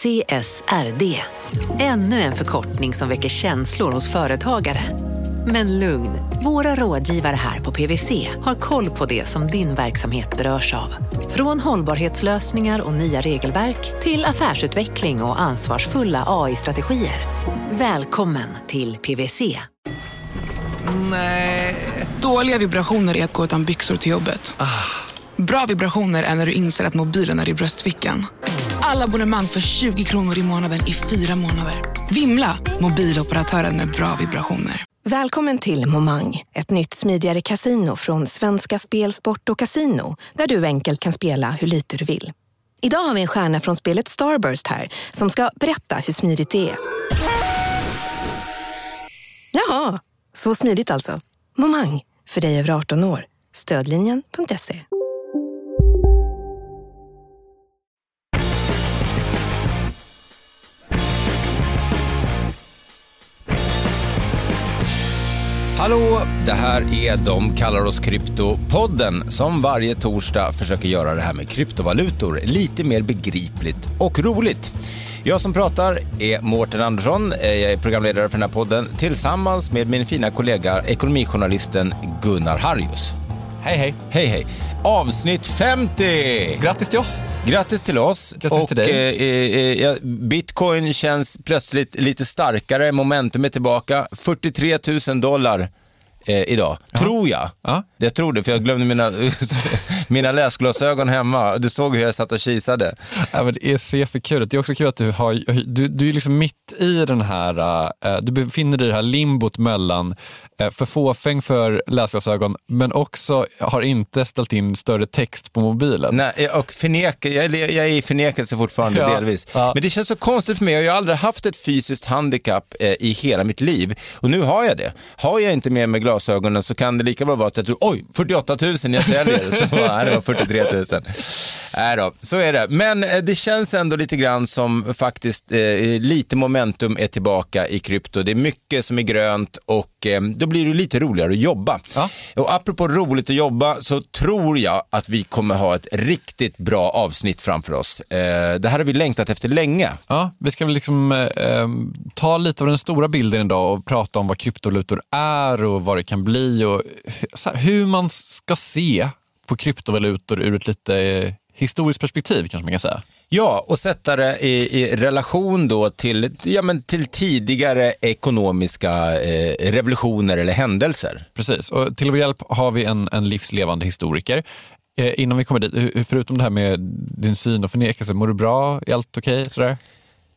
CSRD. Ännu en förkortning som väcker känslor hos företagare. Men lugn, våra rådgivare här på PWC har koll på det som din verksamhet berörs av. Från hållbarhetslösningar och nya regelverk till affärsutveckling och ansvarsfulla AI-strategier. Välkommen till PWC. Nej. Dåliga vibrationer är att gå utan byxor till jobbet. Bra vibrationer är när du inser att mobilen är i bröstfickan. Alla abonnemang för 20 kronor i månaden i fyra månader. Vimla! Mobiloperatören med bra vibrationer. Välkommen till Momang, ett nytt smidigare casino från Svenska Spel, Sport och Casino där du enkelt kan spela hur lite du vill. Idag har vi en stjärna från spelet Starburst här som ska berätta hur smidigt det är. Jaha, så smidigt alltså. Momang, för dig över 18 år. Stödlinjen.se. Hallå, det här är De kallar oss Kryptopodden som varje torsdag försöker göra det här med kryptovalutor lite mer begripligt och roligt. Jag som pratar är Mårten Andersson, jag är programledare för den här podden tillsammans med min fina kollega ekonomijournalisten Gunnar Harjus. Hej hej. Hej hej! Avsnitt 50! Grattis till oss. Grattis till oss. Grattis och, till dig. eh, eh, ja, Bitcoin känns plötsligt lite starkare, momentum är tillbaka. 43 000 dollar eh, idag, tror jag. Ja. Jag tror det, för jag glömde mina, mina läsglasögon hemma. Du såg hur jag satt och kisade. Ja, men det är så för kul. Det är också kul att du har, du, du är liksom mitt i den här, eh, du befinner dig i det här limbot mellan eh, för fåfäng för läsglasögon men också har inte ställt in större text på mobilen. Nej, och förneka, jag, jag är i förnekelse fortfarande Ja, delvis. ja. Men det känns så konstigt för mig. Jag har aldrig haft ett fysiskt handikapp eh, i hela mitt liv. Och nu har jag det. Har jag inte med mig glasögonen så kan det lika bra vara att jag tror, oj, 48 000 jag säljer. så bara, det var 43 000. Nej då, så är det. Men eh, det känns ändå lite grann som faktiskt eh, lite momentum är tillbaka i krypto. Det är mycket som är grönt och eh, då blir det lite roligare att jobba. Ja. Och apropå roligt att jobba så tror jag att vi kommer ha ett riktigt bra avsnitt framför oss. Eh, det här har vi längtat efter länge. Ja, vi ska väl liksom, eh, eh, ta lite av den stora bilden idag och prata om vad kryptovalutor är och vad det kan bli och här, hur man ska se på kryptovalutor ur ett lite eh, historiskt perspektiv kanske man kan säga. Ja, och sätta det i, i relation då till, ja, men till tidigare ekonomiska eh, revolutioner eller händelser. Precis, och till vår hjälp har vi en, en livslevande historiker. Eh, innan vi kommer dit, förutom det här med din syn och förnekelse, mår du bra? Är allt okej? sådär?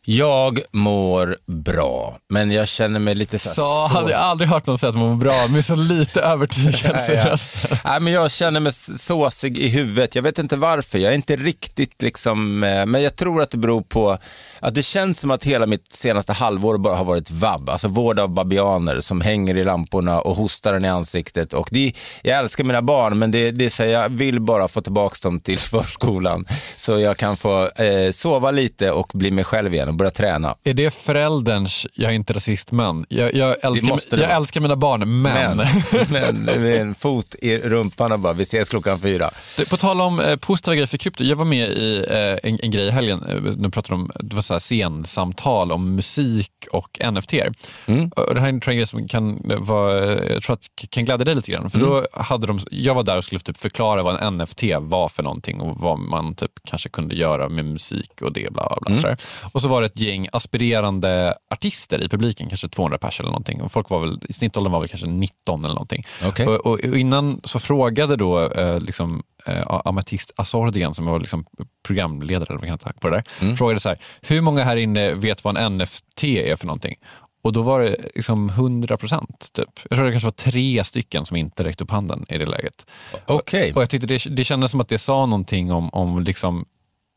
Jag mår bra, men jag känner mig lite så, här Så hade jag aldrig hört någon säga att man mår bra med så lite övertygelse i Ja, ja. rösten. Nej, men jag känner mig såsig i huvudet. Jag vet inte varför. Jag är inte riktigt liksom, eh, men jag tror att det beror på att det känns som att hela mitt senaste halvår bara har varit vab, alltså vård av babianer som hänger i lamporna och hostar den i ansiktet. Och det, jag älskar mina barn, men det, det är så jag vill bara få tillbaka dem till förskolan så jag kan få eh, sova lite och bli mig själv igen och börja träna. Är det förälderns, jag är inte rasist men, jag, jag, älskar, jag älskar mina barn men. Men, men med en fot i rumpan och bara, vi ses klockan fyra. Du, På tal om eh, positiva grejer för krypto, jag var med i eh, en, en grej i helgen, eh, nu pratar om det var så här scensamtal om musik och NFT. Mm. Och det här är en grej som kan vara, jag tror att kan glädja dig lite grann. För Mm. då hade de, jag var där och skulle typ förklara vad en NFT var för någonting och vad man typ kanske kunde göra med musik och det. Bla, bla, bla, Mm. Och så var ett gäng aspirerande artister i publiken, kanske 200 pers eller någonting. Och folk var väl, I snittåldern var väl kanske 19 eller någonting. Okej. Och, och, innan så frågade då eh, liksom, eh, Amatist Azordian, som var liksom programledare eller vad kan ta på det där, frågade så här, hur många här inne vet vad en NFT är för någonting? Och då var det liksom 100 procent. Typ. Jag tror det kanske var tre stycken som inte räckte upp handen i det läget. Okej. Och jag tyckte det, det kändes som att det sa någonting om, om liksom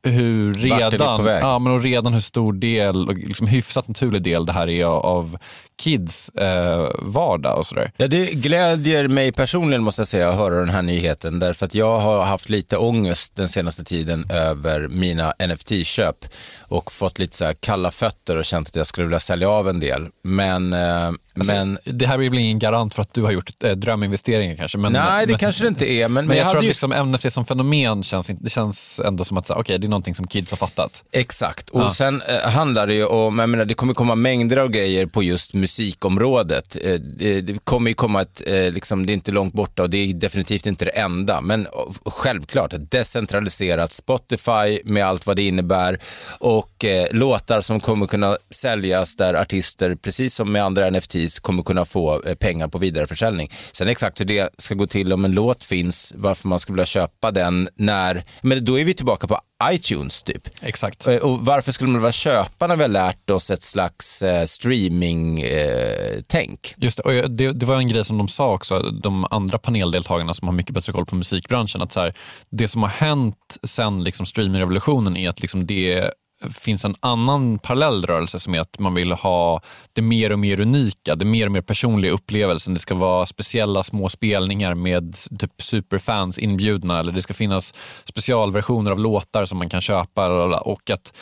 hur redan, ja, men och redan hur stor del, och liksom hyfsat naturlig del det här är av kids eh, vardag och sådär. Ja, det glädjer mig personligen måste jag säga att höra den här nyheten därför att jag har haft lite ångest den senaste tiden över mina NFT-köp och fått lite så kalla fötter och känt att jag skulle vilja sälja av en del. Men eh, Alltså, men, det här blir väl ingen garant för att du har gjort äh, dröminvesteringar kanske. Men, nej, det men, kanske det inte är. Men, men jag, jag tror att ju... liksom NFT som fenomen känns, det känns ändå som att okay, det är någonting som kids har fattat. Exakt, och Ja. sen eh, handlar det ju om, jag menar, det kommer komma mängder av grejer på just musikområdet. Eh, det, det kommer ju komma ett, eh, liksom, det är inte långt borta och det är definitivt inte det enda, men eh, självklart ett decentraliserat Spotify med allt vad det innebär och eh, låtar som kommer kunna säljas där artister, precis som med andra NFTs, kommer kunna få eh, pengar på vidareförsäljning. Sen exakt hur det ska gå till om en låt finns, varför man skulle vilja köpa den när, men då är vi tillbaka på iTunes typ. Exakt. Eh, Och varför skulle man vilja köpa när vi har lärt oss ett slags eh, streaming-tänk? Just det, och det, det var en grej som de sa också, de andra paneldeltagarna som har mycket bättre koll på musikbranschen, att så här, det som har hänt sen liksom streamingrevolutionen är att liksom det finns en annan parallell rörelse som är att man vill ha det mer och mer unika, det mer och mer personliga upplevelsen. Det ska vara speciella små spelningar med typ superfans inbjudna eller det ska finnas specialversioner av låtar som man kan köpa och att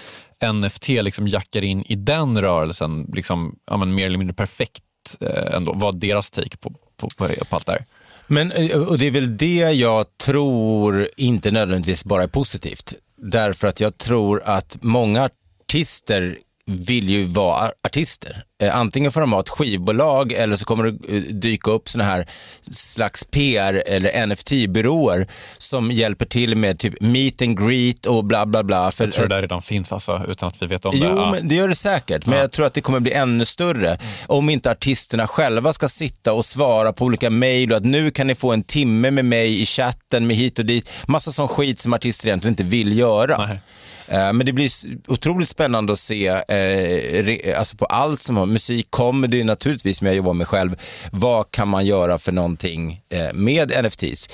NFT liksom jackar in i den rörelsen liksom, ja, men mer eller mindre perfekt eh, ändå, var deras take på, på, på, på allt det här. Men, eh, och det är väl det jag tror inte nödvändigtvis bara är positivt. Därför att jag tror att många artister vill ju vara artister. Eh, antingen får de ha ett skivbolag eller så kommer det eh, dyka upp såna här slags PR eller NFT-byråer som hjälper till med typ meet and greet och bla bla bla. För, Jag tror det där redan finns alltså, utan att vi vet om det. Jo, Ja. men det gör det säkert. Men jag tror att det kommer bli ännu större. Om inte artisterna själva ska sitta och svara på olika mejl och att nu kan ni få en timme med mig i chatten med hit och dit. Massa sån skit som artister egentligen inte vill göra. Nej. Eh, Men det blir otroligt spännande att se alltså på allt som har musik, comedy naturligtvis, som jag jobbar med själv. Vad kan man göra för någonting eh, med NFTs?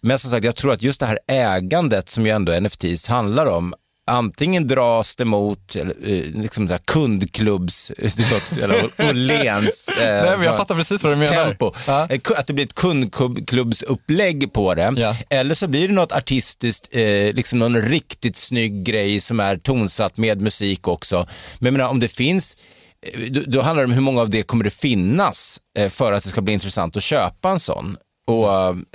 Men som sagt, jag tror att just det här ägandet som ju ändå NFTs handlar om, Antingen dras det mot eh, liksom det här kundklubbs, det låter- eller Åhléns eh, Nej, men jag fattar precis vad du menar. tempo. Ja. Eh, Att det blir ett kundklubbsupplägg på det. Ja. Eller så blir det något artistiskt, eh, liksom någon riktigt snygg grej som är tonsatt med musik också. Men jag menar, om det finns, eh, då, handlar det om hur många av det kommer det finnas eh, för att det ska bli intressant att köpa en sån. Och,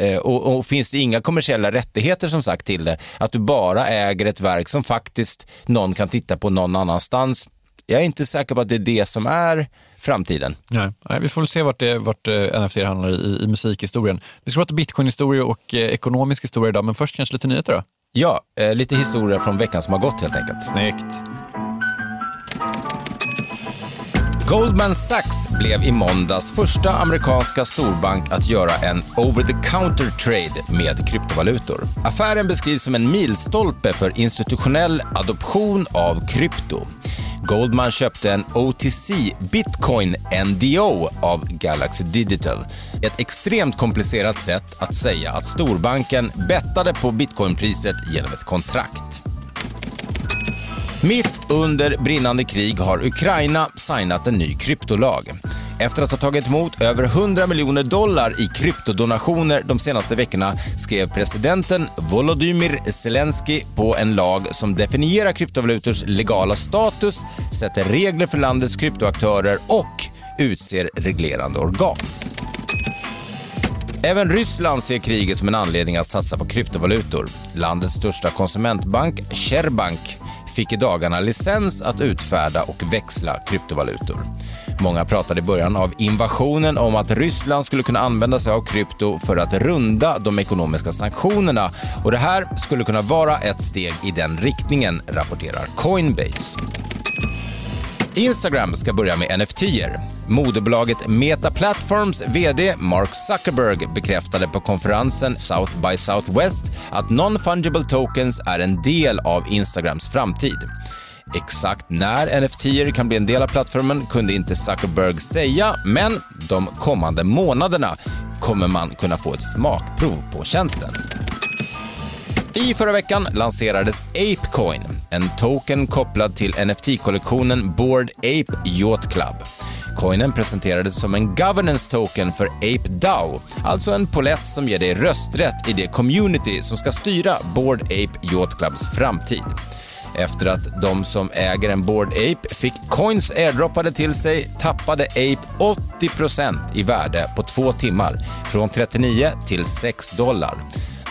eh, och, och finns det inga kommersiella rättigheter som sagt till det, att du bara äger ett verk som faktiskt någon kan titta på någon annanstans. Jag är inte säker på att det är det som är framtiden. Nej, nej, vi får väl se vart, det, vart eh, NFT hamnar i, i musikhistorien. Vi ska prata bitcoin-historia och eh, ekonomisk historia idag, men först kanske lite nyheter då. Ja, eh, lite historia från veckan som har gått helt enkelt. Snyggt. Goldman Sachs blev i måndags första amerikanska storbank att göra en over-the-counter trade med kryptovalutor. Affären beskrivs som en milstolpe för institutionell adoption av krypto. Goldman köpte en OTC Bitcoin NDO av Galaxy Digital. Ett extremt komplicerat sätt att säga att storbanken bettade på bitcoinpriset genom ett kontrakt. Mitt under brinnande krig har Ukraina signat en ny kryptolag. Efter att ha tagit emot över 100 miljoner dollar i kryptodonationer de senaste veckorna skrev presidenten Volodymyr Zelensky på en lag som definierar kryptovalutors legala status, sätter regler för landets kryptoaktörer och utser reglerande organ. Även Ryssland ser kriget som en anledning att satsa på kryptovalutor. Landets största konsumentbank, Sherbank, fick i dagarna licens att utfärda och växla kryptovalutor. Många pratade i början av invasionen om att Ryssland skulle kunna använda sig av krypto för att runda de ekonomiska sanktionerna och det här skulle kunna vara ett steg i den riktningen, rapporterar Coinbase. Instagram ska börja med NFT-er. Modebolaget Meta Platforms VD Mark Zuckerberg bekräftade på konferensen South by Southwest att non-fungible tokens är en del av Instagrams framtid. Exakt när NFT-er kan bli en del av plattformen kunde inte Zuckerberg säga, men de kommande månaderna kommer man kunna få ett smakprov på tjänsten. I förra veckan lanserades Apecoin, en token kopplad till NFT-kollektionen Bored Ape Yacht Club. Coinen presenterades som en governance token för Ape DAO, alltså en polett som ger dig rösträtt i det community som ska styra Bored Ape Yacht Clubs framtid. efter att de som äger en Bored Ape fick coins airdroppade till sig tappade Ape 80% i värde på två timmar, från 39 till 6 dollar.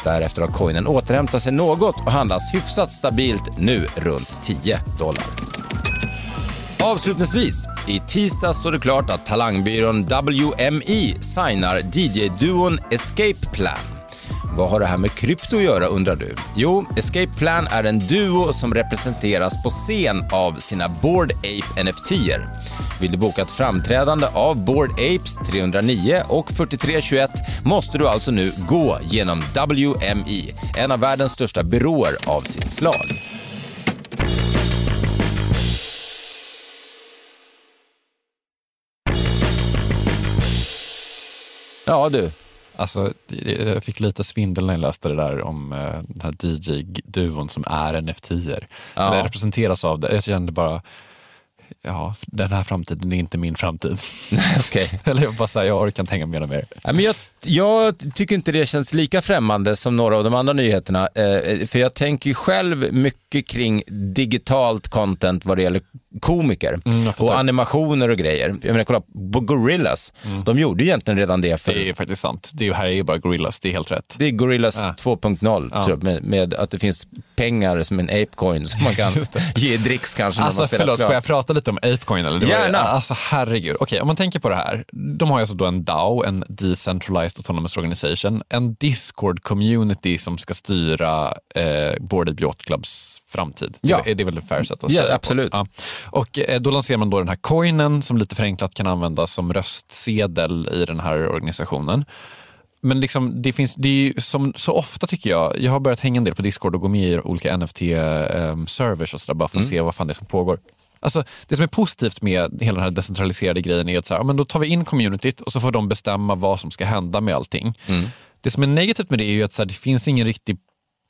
Därefter har coinen återhämtat sig något och handlas hyfsat stabilt nu runt 10 dollar. Avslutningsvis, i tisdag står det klart att talangbyrån WME signar DJ-duon Escape Plan. Vad har det här med krypto att göra undrar du? Jo, Escape Plan är en duo som representeras på scen av sina Bored Ape NFT-er. Vill du boka ett framträdande av Bored Apes 309 och 4321 måste du alltså nu gå genom WMI, en av världens största byråer av sitt slag. Ja du, Alltså, jag fick lite svindel när jag läste det där om eh, den här DJ-duon som är NFT-er. Ja. Eller representeras av det. Jag kände bara, ja, den här framtiden är inte min framtid. okej. Eller jag bara säger, jag orkar inte hänga med mer. Ja, men jag, jag tycker inte det känns lika främmande som några av de andra nyheterna. Eh, för jag tänker ju själv mycket kring digitalt content vad det gäller komiker Mm, och animationer och grejer. Jag menar, kolla på Gorillas. De gjorde ju egentligen redan det för Mm. Det är faktiskt sant. Det är här är ju bara Gorillas, det är helt rätt. det är Gorillas Ja. 2.0 Ja. med, med att det finns pengar som en apecoin som man kan ge dricks kanske när Alltså man spelar förlåt, klart. får jag prata lite om Apecoin? Eller? Det var- Gärna. Alltså herregud. Okej, om man tänker på det här. De har ju alltså då en DAO, en Decentralized Autonomous Organization, en Discord-community som ska styra eh, Boarded Yacht Clubs framtid. Ja. Det, är, det är väl ett fair sätt att Ja, säga på. absolut. Ja. Och eh, då lanserar man då den här coinen som lite förenklat kan användas som röstsedel i den här organisationen. Men liksom, det finns, det är ju som så ofta tycker jag, jag har börjat hänga en del på Discord och gå med i olika NFT-servers och sådär bara för att se vad fan det är som pågår. Alltså, det som är positivt med hela den här decentraliserade grejen är att så här, ja, men då tar vi in communityt och så får de bestämma vad som ska hända med allting. Det som är negativt med det är ju att så här, det finns ingen riktig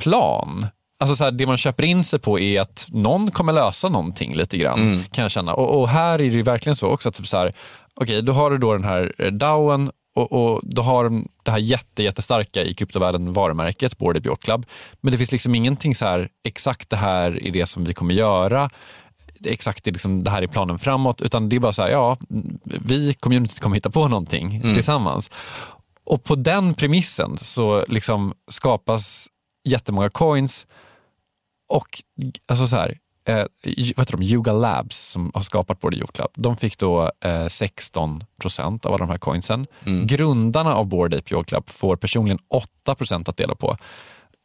plan. Alltså så här, det man köper in sig på är att någon kommer lösa någonting lite grann, kan jag känna. Och, och här är det verkligen så också, att typ så här, okej, då har du då den här eh, DAOen och, och då har de det här jätte, jättestarka i kryptovärlden varumärket, Boarded Yacht Club. Men det finns liksom ingenting så här, exakt det här är det som vi kommer göra. Exakt det, liksom, det här är planen framåt. Utan det är bara så här, ja, vi, community kommer hitta på någonting tillsammans. Och på den premissen så liksom skapas jättemånga coins och alltså så här, eh, vad heter de, Yuga Labs som har skapat Board Yacht Club, de fick då eh, 16 procent av alla de här coinsen. Grundarna av Board Ape Club får personligen 8 procent att dela på.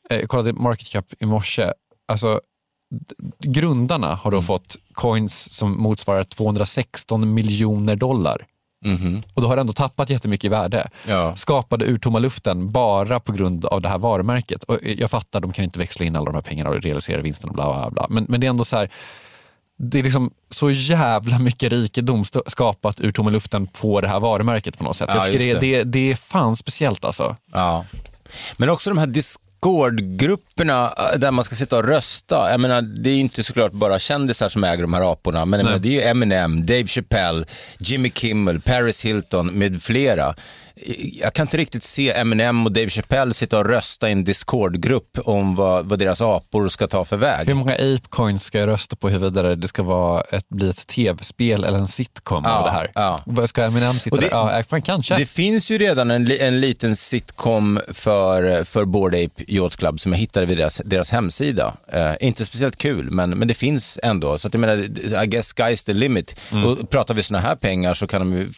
Eh, jag kollade Market Cap i morse, alltså grundarna har då fått coins som motsvarar 216 miljoner dollar. Och då har det ändå tappat jättemycket i värde. Ja. Skapade ur tomma luften bara på grund av det här varumärket. Och jag fattar, de kan inte växla in alla de här pengarna och realisera vinsten och bla bla bla. Men, men det är ändå så här, det är liksom så jävla mycket rikedom skapat ur tomma luften på det här varumärket på något sätt. Ja, jag tycker det, just det. Det, är fan speciellt alltså. Ja. Men också de här Discord-grupperna eh, där man ska sitta och rösta. Jag menar, det är inte såklart bara kändisar som äger de här aporna, men menar, det är ju Eminem, Dave Chappelle, Jimmy Kimmel, Paris Hilton med flera. Jag kan inte riktigt se Eminem och Dave Chappelle sitta och rösta i en Discord-grupp om vad, vad deras apor ska ta för väg. Hur många apecoins ska jag rösta på huruvida det ska vara ett, bli ett tv-spel eller en sitcom av Ja, det här? ja. Ska Eminem sitta Och det- där? Ja, fan, kanske. Det finns ju redan en, en liten sitcom för, för Bored Ape Yacht Club som jag hittade vid deras, deras hemsida. Eh, inte speciellt kul, men, men det finns ändå. Så att jag menar, I guess sky's the limit. Mm. Och pratar vi sådana här pengar så kan de ju,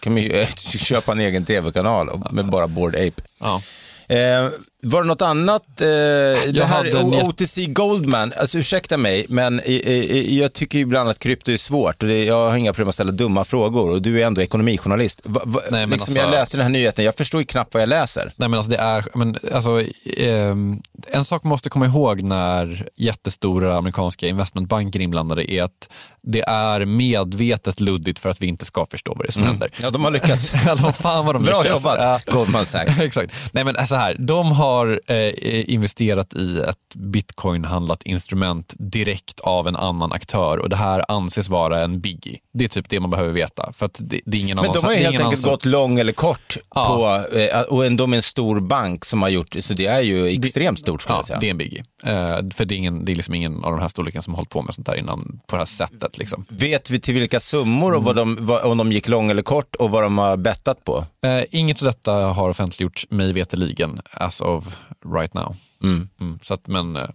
kan de ju eh, köpa en egen tv-kanal med bara Bored Ape. ja. Eh, var det något annat? Eh, det här OTC Goldman, alltså ursäkta mig, men i, i, jag tycker ju ibland att krypto är svårt och det, jag har inga problem att ställa dumma frågor och du är ändå ekonomijournalist. Va, va, Nej, men liksom alltså- Jag läste den här nyheten, jag förstår ju knappt vad jag läser. Nej men alltså det är, men alltså, ehm, en sak man måste komma ihåg när jättestora amerikanska investmentbanker inblandade är att det är medvetet luddigt för att vi inte ska förstå vad det är som händer. Ja, de har lyckats. Ja, de, fan vad de Bra lyckas. jobbat, Ja. Goldman Sachs. Exakt. Nej men så här, de har har eh, investerat i ett bitcoin-handlat instrument direkt av en annan aktör och det här anses vara en biggie. Det är typ det man behöver veta. För att det, det är ingen Men de har ju det helt enkelt gått lång eller kort Ja. på, eh, och ändå med en stor bank som har gjort det, så det är ju extremt stort skulle Ja, jag säga. det är en biggie. Eh, för det är, ingen, det är liksom ingen av de här storleken som har hållit på med sånt där innan på det här sättet. Liksom. Vet vi till vilka summor och vad de, vad, om de gick lång eller kort och vad de har bettat på? Eh, inget av detta har offentliggjorts mig veterligen as of right now. Mm. Mm, så att, men eh,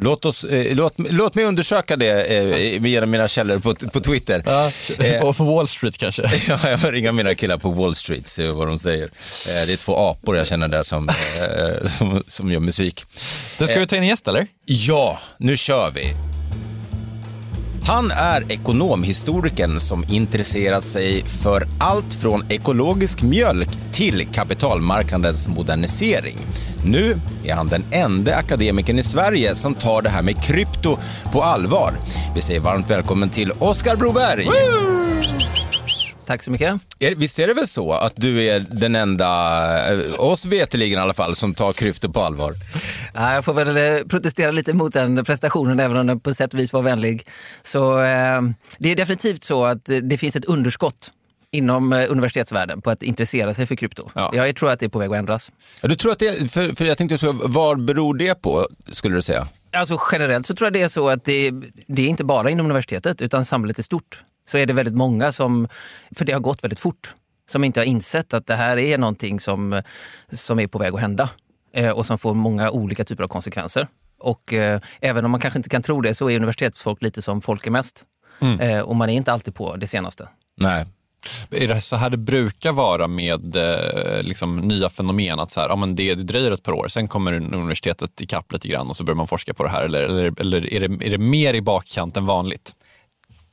Låt, oss, eh, låt, låt mig undersöka det eh, genom mina källor på, på Twitter. Eh, och på Wall Street kanske. Ja, jag får ringa mina killar på Wall Street, se vad de säger. Eh, Det är två apor jag känner där som, eh, som, som gör musik. Du, ska vi ta in en gäst eller? Ja, nu kör vi. Han är ekonomhistorikern som intresserat sig för allt från ekologisk mjölk till kapitalmarknadens modernisering. Nu är han den enda akademikern i Sverige som tar det här med krypto på allvar. Vi säger varmt välkommen till Oskar Broberg. Tack så mycket. Är, visst är det väl så att du är den enda, eh, oss veteligen i alla fall, som tar krypto på allvar? Ja, Jag får väl eh, protestera lite mot den prestationen, även om den på sätt och vis var vänlig. Så, eh, det är definitivt så att det finns ett underskott inom universitetsvärlden på att intressera sig för krypto. Ja. Jag tror att det är på väg att ändras. Ja, Du tror att det, för, för jag tänkte så, vad beror det på, skulle du säga? Alltså generellt så tror jag det är så att det, det är inte bara inom universitetet utan samhället är stort. Så är det väldigt många som, för det har gått väldigt fort, som inte har insett att det här är någonting som, som är på väg att hända eh, och som får många olika typer av konsekvenser. Och eh, även om man kanske inte kan tro det så är universitetsfolk lite som folk är mest. Eh, och man är inte alltid på det senaste. Nej. Är det så här det brukar vara med eh, liksom, nya fenomen? Att så här, ja, men det, det dröjer ett par år, sen kommer universitetet ikapp lite grann och så börjar man forska på det här. Eller, eller, eller är, det, är det mer i bakkant än vanligt?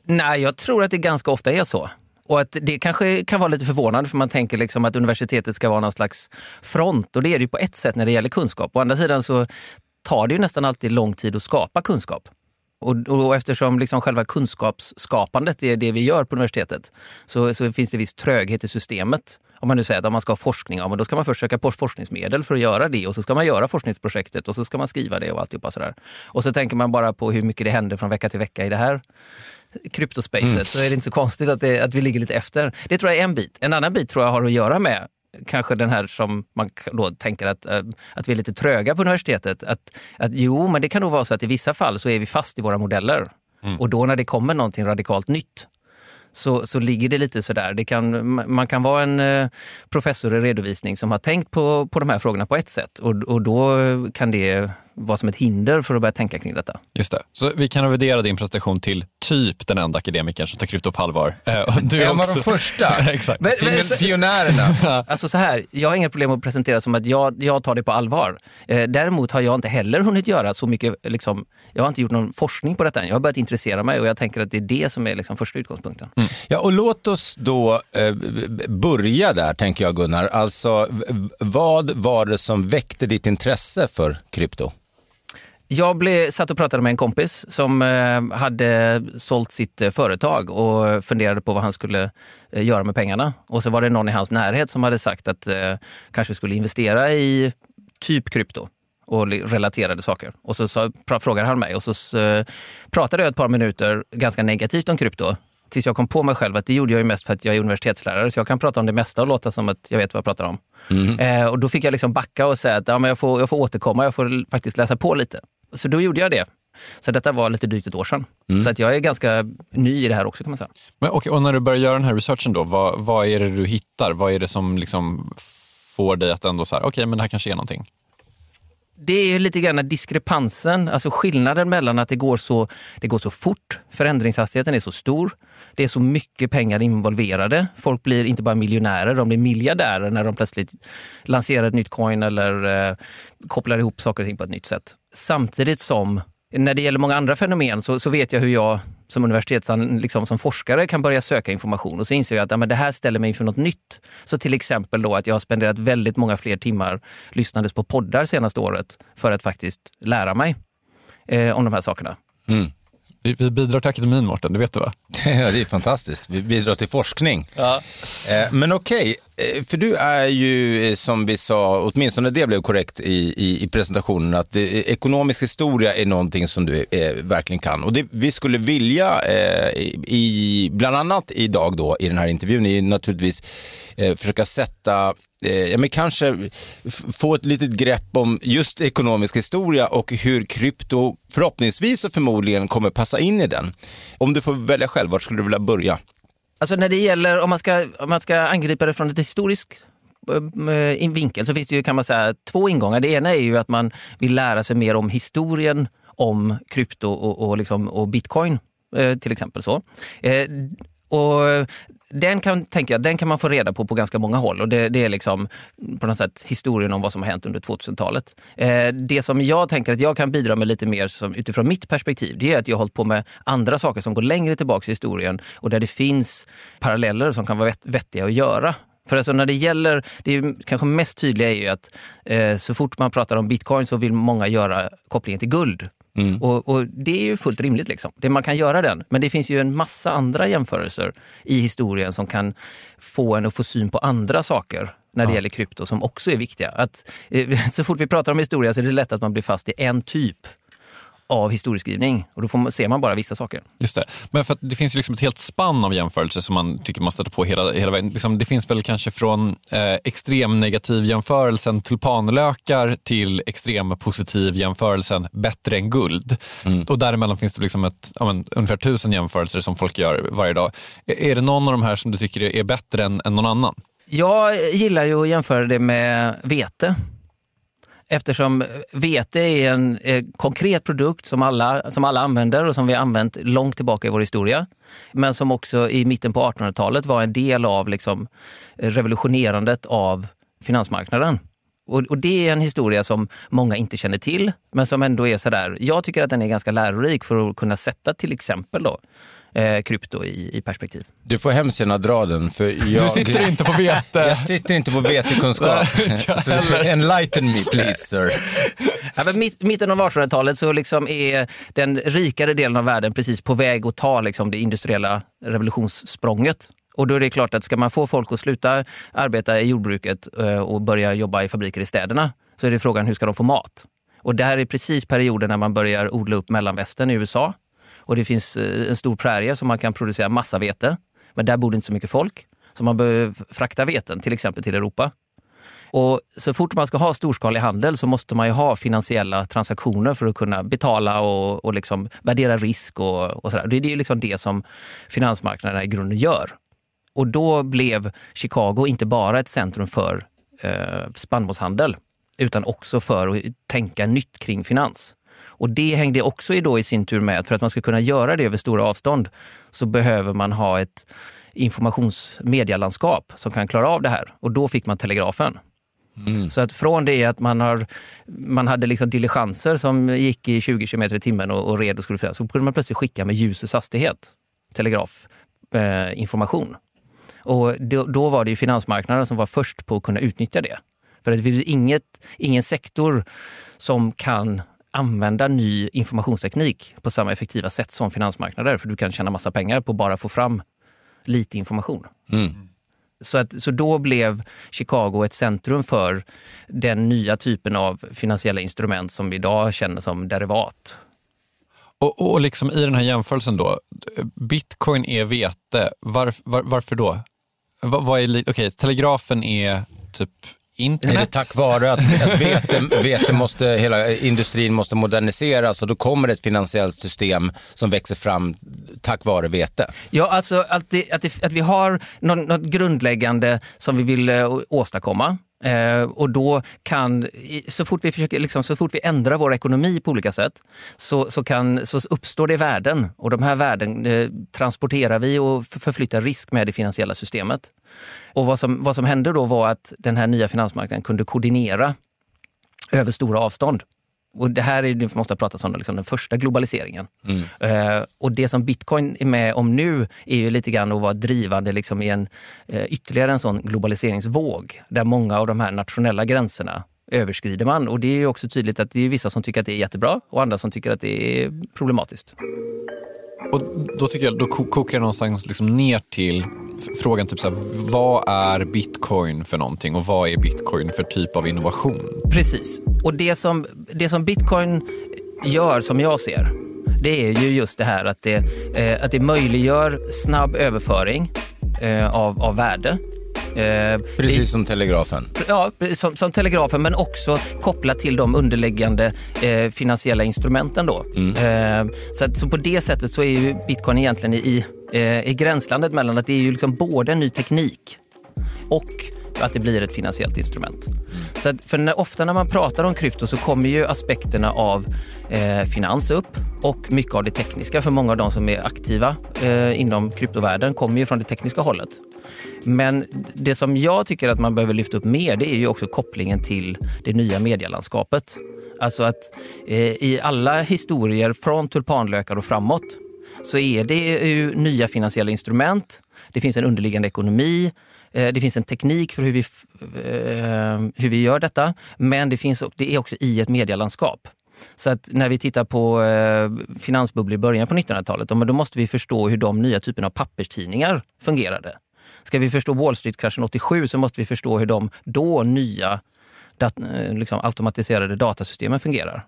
Nej, jag tror att det ganska ofta är så. Och att det kanske kan vara lite förvånande för man tänker liksom att universitetet ska vara någon slags front och det är det ju på ett sätt när det gäller kunskap. Å andra sidan så tar det ju nästan alltid lång tid att skapa kunskap. Och, och eftersom liksom själva kunskapsskapandet är det vi gör på universitetet så, så finns det viss tröghet i systemet. Om man nu säger att om man ska ha forskning, ja, men då ska man först söka forskningsmedel för att göra det och så ska man göra forskningsprojektet och så ska man skriva det och alltihopa sådär. Och så tänker man bara på hur mycket det händer från vecka till vecka i det här kryptospacet så är det inte så konstigt att, det, att vi ligger lite efter. Det tror jag är en bit. En annan bit tror jag har att göra med kanske den här som man då tänker att, eh, att vi är lite tröga på universitetet. Att, att jo, men det kan nog vara så att i vissa fall så är vi fast i våra modeller. Och då när det kommer någonting radikalt nytt så, så ligger det lite sådär. Det kan, man kan vara en eh, professor i redovisning som har tänkt på, på de här frågorna på ett sätt och, och då kan det vara som ett hinder för att börja tänka kring detta. Just det. Så vi kan revidera din prestation till typ den enda akademikern som tar krypto på allvar. Eh, du är En av också... de första. Exakt. Men- men- Pion- Pionjärerna. Alltså så här, jag har inga problem att presentera som att jag, jag tar det på allvar. Eh, däremot har jag inte heller hunnit göra så mycket, liksom, jag har inte gjort någon forskning på detta än. Jag har börjat intressera mig och jag tänker att det är det som är liksom första utgångspunkten. Ja, och låt oss då eh, börja där, tänker jag Gunnar. Alltså, vad var det som väckte ditt intresse för krypto? Jag blev, satt och pratade med en kompis som eh, hade sålt sitt eh, företag och funderade på vad han skulle eh, göra med pengarna. Och så var det någon i hans närhet som hade sagt att eh, kanske skulle investera i typ krypto och relaterade saker. Och så, så frågade han mig och så eh, pratade jag ett par minuter ganska negativt om krypto. Tills jag kom på mig själv att det gjorde jag ju mest för att jag är universitetslärare så jag kan prata om det mesta och låta som att jag vet vad jag pratar om. Eh, och då fick jag liksom backa och säga att ja, men jag, får, jag får återkomma, jag får faktiskt läsa på lite. Så då gjorde jag det. Så detta var lite drygt ett år sedan. Så att jag är ganska ny i det här också kan man säga. Men, okej, och när du börjar göra den här researchen då, vad, vad är det du hittar? Vad är det som liksom får dig att ändå så här, okej men det här kanske är någonting? Det är ju lite grann diskrepansen, alltså skillnaden mellan att det går, så, det går så fort, förändringshastigheten är så stor, det är så mycket pengar involverade. Folk blir inte bara miljonärer, de blir miljardärer när de plötsligt lanserar ett nytt coin eller eh, kopplar ihop saker och ting på ett nytt sätt. Samtidigt som, när det gäller många andra fenomen så, så vet jag hur jag som universitetsan, liksom som forskare kan börja söka information och så inser jag att ja, men det här ställer mig inför något nytt. Så till exempel då att jag har spenderat väldigt många fler timmar lyssnandes på poddar senaste året för att faktiskt lära mig eh, om de här sakerna. Mm. Vi, vi bidrar till akademin, Mårten, det vet du va? Ja, det är fantastiskt. Vi bidrar till forskning. Ja. Eh, men okej, okay. för du är ju som vi sa, åtminstone det blev korrekt i, i, i presentationen, att det, ekonomisk historia är någonting som du eh, verkligen kan. Och det vi skulle vilja, eh, i, bland annat idag då i den här intervjun, är naturligtvis eh, försöka sätta Eh, Eh, ja, men kanske få ett litet grepp om just ekonomisk historia och hur krypto förhoppningsvis och förmodligen kommer passa in i den. Om du får välja själv, var skulle du vilja börja? Alltså när det gäller, om man ska, om man ska angripa det från ett historiskt eh, eh, vinkel så finns det ju kan man säga två ingångar. Det ena är ju att man vill lära sig mer om historien om krypto och, och, liksom, och bitcoin till exempel. så. Och den kan, tänker jag, den kan man få reda på på ganska många håll och det, det är liksom på något sätt historien om vad som har hänt under 2000-talet. Eh, det som jag tänker att jag kan bidra med lite mer som, utifrån mitt perspektiv, det är att jag har hållit på med andra saker som går längre tillbaka i historien och där det finns paralleller som kan vara vett, vettiga att göra. För alltså när det gäller, det är kanske mest tydliga är ju att eh, så fort man pratar om bitcoin så vill många göra kopplingen till guld. Mm. Och, och, Det är ju fullt rimligt. Liksom. Det, man kan göra den. Men det finns ju en massa andra jämförelser i historien som kan få en att få syn på andra saker när det ja. gäller krypto som också är viktiga. Att, eh, så fort vi pratar om historia så är det lätt att man blir fast i en typ av historieskrivning och då får man, ser man bara vissa saker. Just det. Men för det finns ju liksom ett helt spann av jämförelser som man tycker man stöter på hela, hela vägen. Liksom, det finns väl kanske från eh, extrem negativ jämförelsen tulpanlökar till extrem positiv jämförelsen bättre än guld. Mm. Och däremellan finns det liksom ett, ja, men, ungefär tusen jämförelser som folk gör varje dag. Är det någon av de här som du tycker är bättre än, än någon annan? Jag gillar ju att jämföra det med vete eftersom vete är en eh, konkret produkt som alla, som alla använder och som vi har använt långt tillbaka i vår historia. Men som också i mitten på 1800-talet var en del av liksom revolutionerandet av finansmarknaden. Och, och, det är en historia som många inte känner till, men som ändå är sådär, jag tycker att den är ganska lärorik för att kunna sätta till exempel då eh, krypto i, i perspektiv. Du får hemskt gärna dra den. För jag, du sitter inte på vete. jag sitter inte på vetekunskap. enlighten me please sir. Ja, men mitt, mitten av 1800-talet så liksom är den rikare delen av världen precis på väg att ta liksom det industriella revolutionssprånget. Och då är det klart att ska man få folk att sluta arbeta i jordbruket eh, och börja jobba i fabriker i städerna så är det frågan hur ska de få mat? Och det här är precis perioden när man börjar odla upp mellanvästern i USA och det finns eh, en stor prärie som man kan producera massa vete. Men där bor det inte så mycket folk. Så man behöver frakta veten till exempel till Europa. Och så fort man ska ha storskalig handel så måste man ju ha finansiella transaktioner för att kunna betala och, och liksom värdera risk. och, och sådär. Det är liksom det som finansmarknaderna i grunden gör. Och då blev Chicago inte bara ett centrum för eh, spannmålshandel utan också för att tänka nytt kring finans. Och det hängde också då i sin tur med att för att man ska kunna göra det över stora avstånd så behöver man ha ett informationsmedialandskap som kan klara av det här. Och då fick man telegrafen. Mm. Så att från det att man, har, man hade liksom diligenser som gick i 20 km i timmen och, och red och skulle flyga, så kunde man plötsligt skicka med ljusets hastighet telegrafinformation. Eh, och då, då, var det finansmarknaden som var först på att kunna utnyttja det. För det finns inget, ingen sektor som kan använda ny informationsteknik på samma effektiva sätt som finansmarknader. För du kan tjäna massa pengar på att bara få fram lite information. Mm. Så, att, så då blev Chicago ett centrum för den nya typen av finansiella instrument som vi idag känner som derivat. Och, och liksom i den här jämförelsen då, bitcoin är vete, var, var, varför då? Vad, vad är, okay, telegrafen är typ internet. Är det tack vare att, att vete, vete måste, hela industrin måste moderniseras och då kommer ett finansiellt system som växer fram tack vare vete? Ja, alltså att, det, att, det, att vi har något, något grundläggande som vi vill uh, åstadkomma. Eh, och då kan, så fort, vi försöker, liksom, så fort vi ändrar vår ekonomi på olika sätt så, så, kan, så uppstår det värden. Och de här värden eh, transporterar vi och förflyttar risk med det finansiella systemet. Och vad som, vad som hände då var att den här nya finansmarknaden kunde koordinera över stora avstånd. Och det här är det man måste prata om liksom den första globaliseringen. Mm. Eh, och det som bitcoin är med om nu är ju lite grann att vara drivande liksom i en, eh, ytterligare en sån globaliseringsvåg där många av de här nationella gränserna överskrider man. Och det är också tydligt att det är vissa som tycker att det är jättebra och andra som tycker att det är problematiskt. Och då tycker jag, då kokar jag någonstans liksom ner till frågan typ så här, vad är bitcoin för någonting och vad är bitcoin för typ av innovation? Precis. Och det som, det som bitcoin gör, som jag ser, det är ju just det här att det, eh, att det möjliggör snabb överföring eh, av, av värde Eh, Precis det, som telegrafen? Ja, som, som, telegrafen men också kopplat till de underliggande eh, finansiella instrumenten. Då. Mm. Eh, så, så på det sättet så är ju bitcoin egentligen i, eh, i gränslandet mellan att det är ju liksom både en ny teknik och att det blir ett finansiellt instrument. Så att, för när, ofta när man pratar om krypto så kommer ju aspekterna av eh, finans upp och mycket av det tekniska. För många av de som är aktiva eh, inom kryptovärlden kommer ju från det tekniska hållet. Men det som jag tycker att man behöver lyfta upp mer det är ju också kopplingen till det nya medielandskapet. Alltså att eh, i alla historier från tulpanlökar och framåt så är det ju nya finansiella instrument. Det finns en underliggande ekonomi. Eh, det finns en teknik för hur vi, eh, hur vi gör detta. Men det, finns, det är också i ett medielandskap. Så att när vi tittar på eh, finansbubblor i början på 1900-talet, då måste vi förstå hur de nya typerna av papperstidningar fungerade. Ska vi förstå Wall Street-kraschen 87 så måste vi förstå hur de då nya dat liksom automatiserade datasystemen fungerar.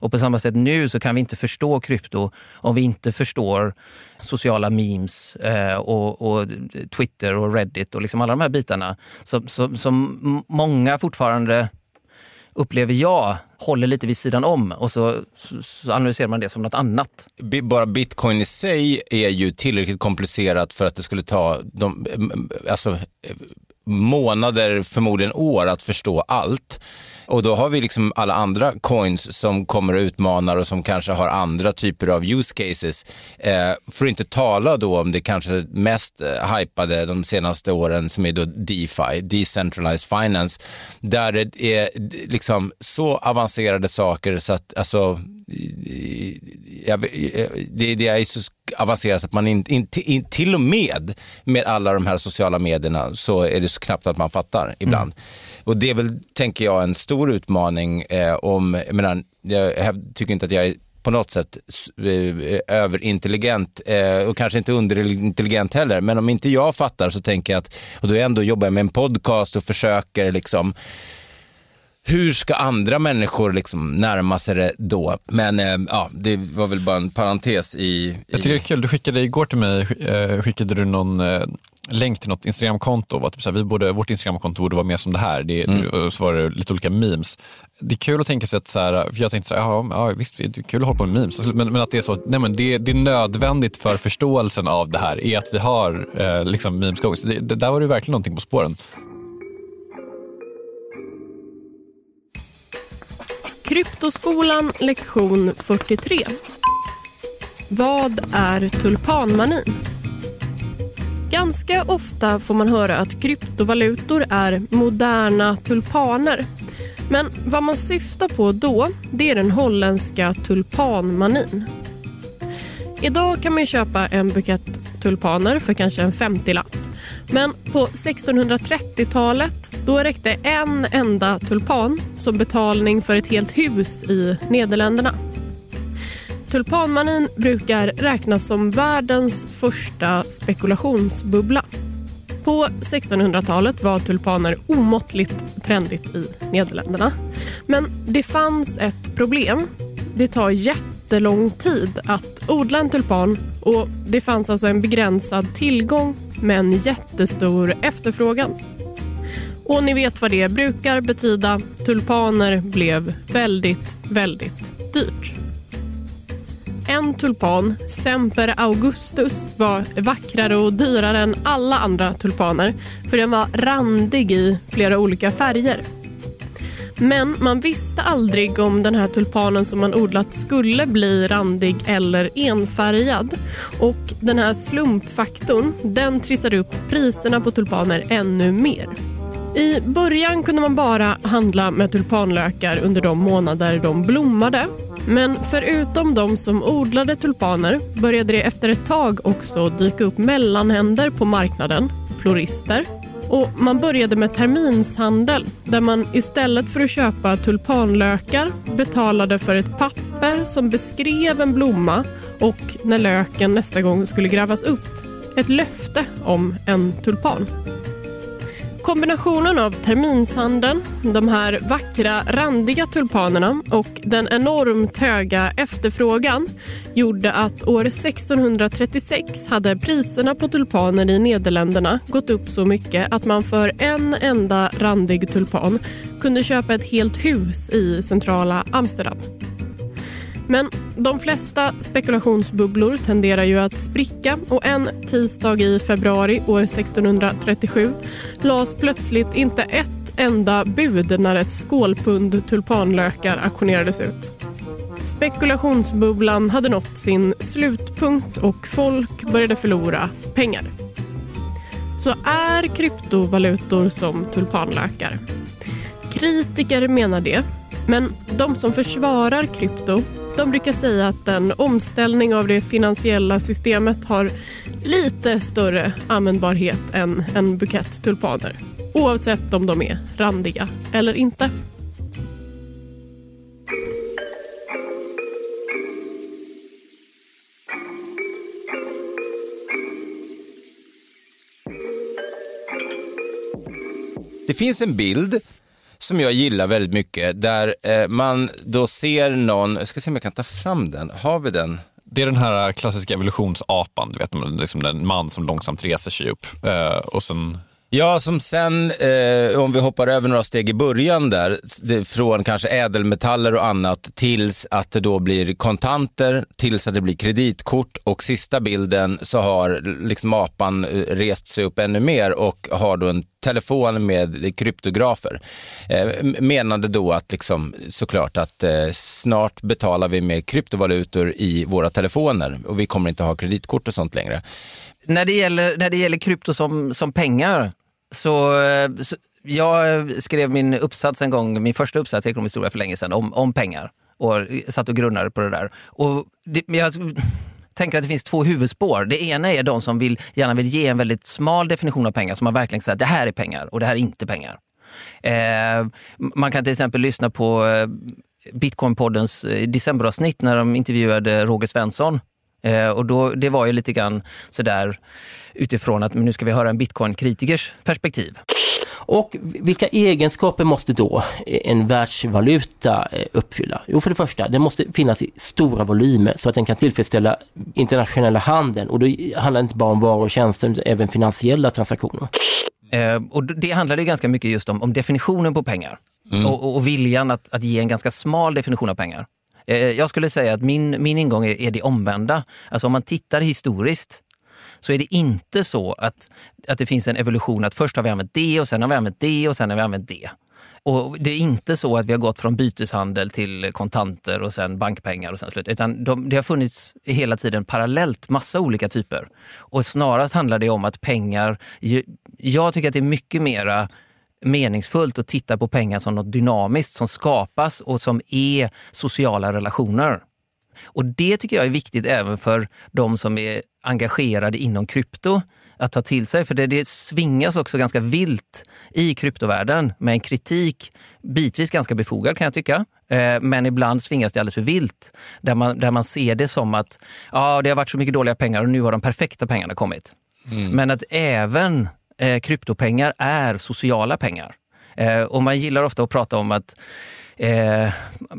Och på samma sätt nu så kan vi inte förstå krypto om vi inte förstår sociala memes eh, och, och, Twitter och Reddit och liksom alla de här bitarna som, som, som många fortfarande upplever jag, håller lite vid sidan om och så, så, analyserar man det som något annat. Bara bitcoin i sig är ju tillräckligt komplicerat för att det skulle ta de, alltså, eh, månader, förmodligen år att förstå allt. Och då har vi liksom alla andra coins som kommer och utmanar och som kanske har andra typer av use cases. Eh, för att inte tala då om det kanske mest eh, hypade de senaste åren som är då DeFi, Decentralized Finance, där det är liksom så avancerade saker så att alltså jag, det, det är så avancerat att man inte, in, in, till och med med alla de här sociala medierna så är det så knappt att man fattar ibland. Mm. Och det är väl, tänker jag, en stor utmaning eh, om, jag menar, jag tycker inte att jag är på något sätt eh, överintelligent eh, och kanske inte underintelligent heller. Men om inte jag fattar så tänker jag att, och då ändå jobbar jag med en podcast och försöker liksom hur ska andra människor liksom närma sig det då? Men eh, ja, det var väl bara en parentes i... i... Jag tycker det är kul, du skickade igår till mig, eh, skickade du någon eh, länk till något Instagramkonto. Var typ så här, vi borde, vårt Instagramkonto borde vara mer som det här. Det, mm. Så var det lite olika memes. Det är kul att tänka sig att, så här, för jag tänkte så här, ja, ja visst, det är kul att hålla på med memes. Men, men att det är så, nej men det, det är nödvändigt för förståelsen av det här, är att vi har eh, liksom memes det, det, Där var det verkligen någonting på spåren. Kryptoskolan lektion 43. Vad är tulpanmanin? Ganska ofta får man höra att kryptovalutor är moderna tulpaner. Men vad man syftar på då, det är den holländska tulpanmanin. Idag kan man köpa en bukett tulpaner för kanske en 50-lapp. Men på 1630-talet då räckte en enda tulpan som betalning för ett helt hus i Nederländerna. Tulpanmanin brukar räknas som världens första spekulationsbubbla. På 1600-talet var tulpaner omåttligt trendigt i Nederländerna. Men det fanns ett problem. Det tar jättelång tid att odla en tulpan och det fanns alltså en begränsad tillgång men jättestor efterfrågan. Och ni vet vad det brukar betyda. Tulpaner blev väldigt, väldigt dyrt. En tulpan, Semper Augustus, var vackrare och dyrare än alla andra tulpaner för den var randig i flera olika färger. Men man visste aldrig om den här tulpanen som man odlat skulle bli randig eller enfärgad. Och den här slumpfaktorn den trissade upp priserna på tulpaner ännu mer. I början kunde man bara handla med tulpanlökar under de månader de blommade. Men förutom de som odlade tulpaner började det efter ett tag också dyka upp mellanhänder på marknaden, florister och man började med terminshandel där man istället för att köpa tulpanlökar betalade för ett papper som beskrev en blomma och när löken nästa gång skulle grävas upp ett löfte om en tulpan. Kombinationen av terminshandeln, de här vackra randiga tulpanerna och den enormt höga efterfrågan gjorde att år 1636 hade priserna på tulpaner i Nederländerna gått upp så mycket att man för en enda randig tulpan kunde köpa ett helt hus i centrala Amsterdam. Men de flesta spekulationsbubblor tenderar ju att spricka och en tisdag i februari år 1637 lades plötsligt inte ett enda bud när ett skålpund tulpanlökar auktionerades ut. Spekulationsbubblan hade nått sin slutpunkt och folk började förlora pengar. Så är kryptovalutor som tulpanlökar? Kritiker menar det, men de som försvarar krypto de brukar säga att en omställning av det finansiella systemet har lite större användbarhet än en bukett tulpaner. Oavsett om de är randiga eller inte. Det finns en bild som jag gillar väldigt mycket, där eh, man då ser någon, jag ska se om jag kan ta fram den, har vi den? Det är den här klassiska evolutionsapan, du vet, liksom en man som långsamt reser sig upp. Eh, och sen Ja, som sen, eh, om vi hoppar över några steg i början där, det, från kanske ädelmetaller och annat tills att det då blir kontanter, tills att det blir kreditkort och sista bilden så har liksom apan eh, rest sig upp ännu mer och har då en telefon med kryptografer. Eh, menade då att liksom, såklart att eh, snart betalar vi med kryptovalutor i våra telefoner och vi kommer inte ha kreditkort och sånt längre. När det gäller, när det gäller krypto som, som pengar, så, eh, så, jag skrev min uppsats en gång, min första uppsats i ekonomisk historia för länge sedan, om, om pengar. Och satt och grunnade på det där. Och det, jag tänker att det finns två huvudspår. Det ena är de som vill, gärna vill ge en väldigt smal definition av pengar, som man verkligen säger att det här är pengar och det här är inte pengar. Eh, man kan till exempel lyssna på eh, Bitcoinpoddens eh, decemberavsnitt när de intervjuade Roger Svensson Eh, och då, det var ju lite grann sådär utifrån att nu ska vi höra en bitcoin-kritikers perspektiv. Och vilka egenskaper måste då en världsvaluta eh, uppfylla? Jo, för det första, den måste finnas i stora volymer så att den kan tillfredsställa internationella handeln. Och då handlar det inte bara om varor och tjänster, utan även finansiella transaktioner. Eh, och det handlar ganska mycket just om, om definitionen på pengar. Mm. Och, och, viljan att, att ge en ganska smal definition av pengar. Eh, eh, jag skulle säga att min, min ingång är, är det omvända. Alltså om man tittar historiskt så är det inte så att, att det finns en evolution att först har vi använt det och sen har vi använt det och sen har vi använt det. Och Det är inte så att vi har gått från byteshandel till kontanter och sen bankpengar och sen slut. Utan de, det har funnits hela tiden parallellt massa olika typer. Och snarast handlar det om att pengar... Jag tycker att det är mycket mera meningsfullt att titta på pengar som något dynamiskt som skapas och som är sociala relationer. Och det tycker jag är viktigt även för de som är engagerade inom krypto att ta till sig. För det, det svingas också ganska vilt i kryptovärlden med en kritik, bitvis ganska befogad kan jag tycka. Eh, men ibland svingas det alldeles för vilt. Där man, där man ser det som att ja, det har varit så mycket dåliga pengar och nu har de perfekta pengarna kommit. Mm. Men att även eh, kryptopengar är sociala pengar. Eh, och man gillar ofta att prata om att, eh,